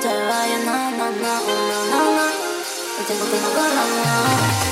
te vayas, no, no, no, no, no, no. Tengo, tengo corona.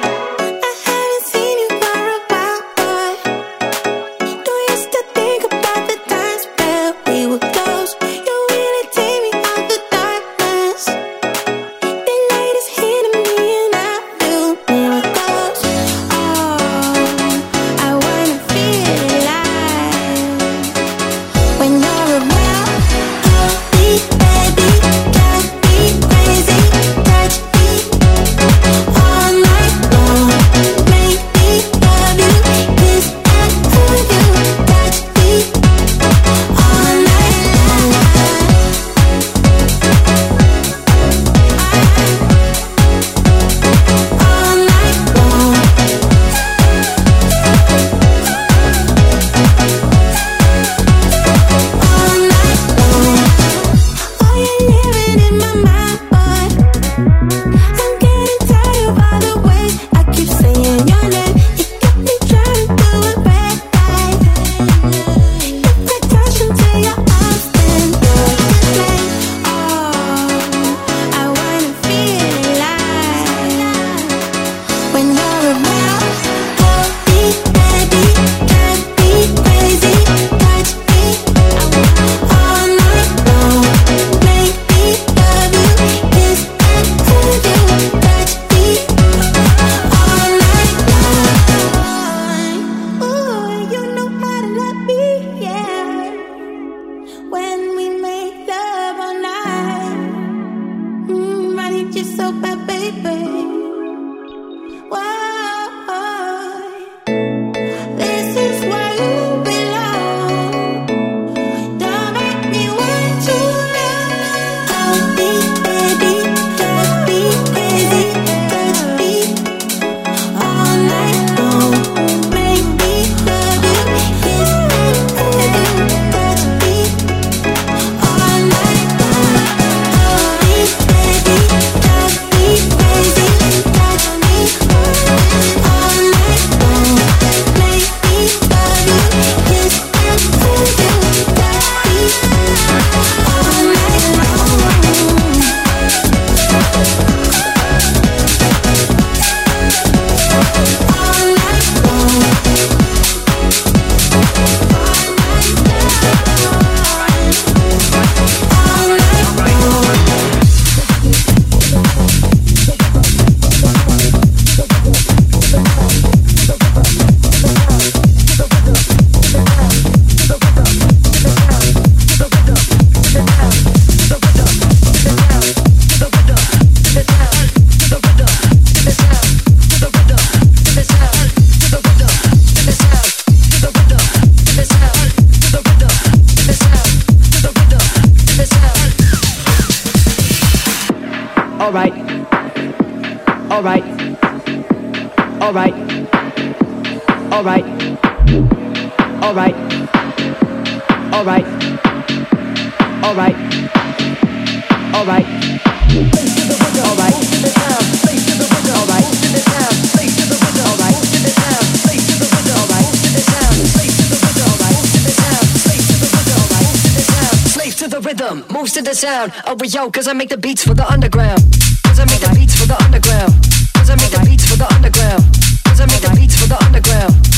used to the sound. of but yo, cause I make the beats for the underground. Cause I make the beats for the underground. Cause I make the beats for the underground. Cause I make the beats for the underground.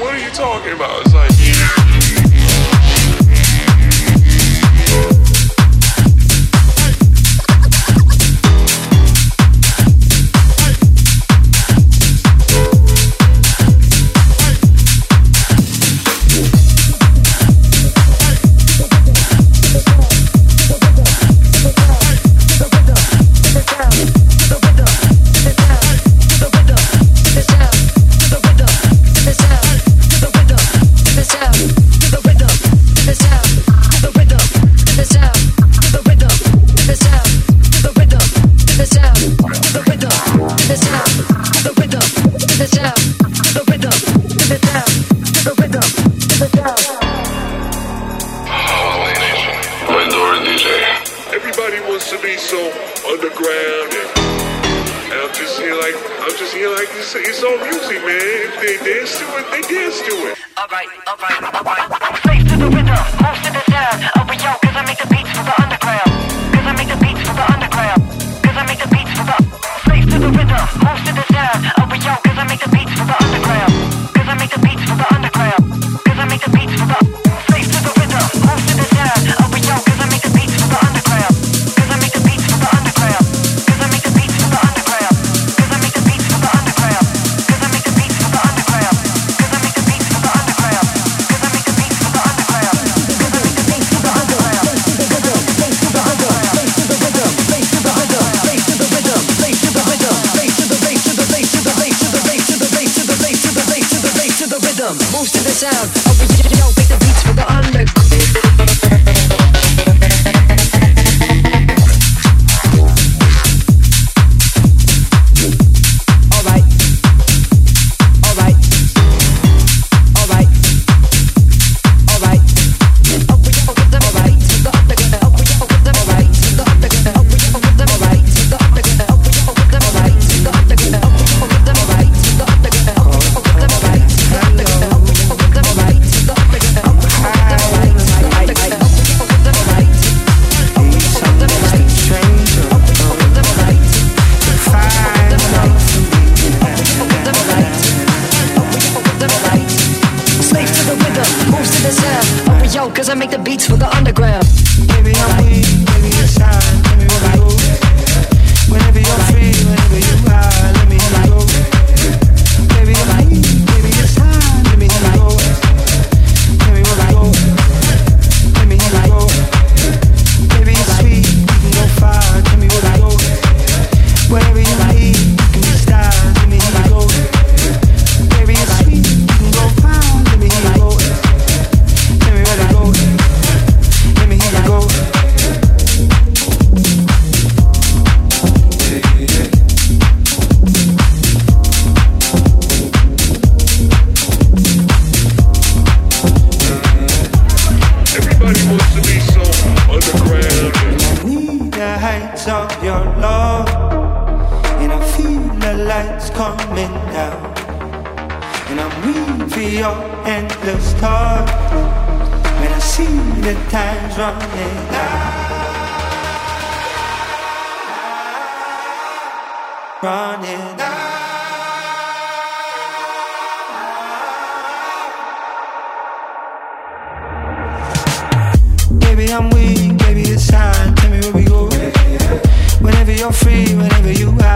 what are you talking about? It's like, around and, and I'm just here like I'm just here like it's, it's all music, man. If they dance to it, they dance to it. Alright, alright, alright. I'm slave to the rhythm, most to the sound. Oh, but yo, cause I make the beats for the underground. Cause I make the beats for the underground. Cause I make the beats for the slave to the rhythm, most to the sound. Oh, but yo, cause I make the beats for the underground. caught when I see the time's running out, running out. Baby, I'm weak, baby, it's time. Tell me where we go. Whenever you're free, whenever you are.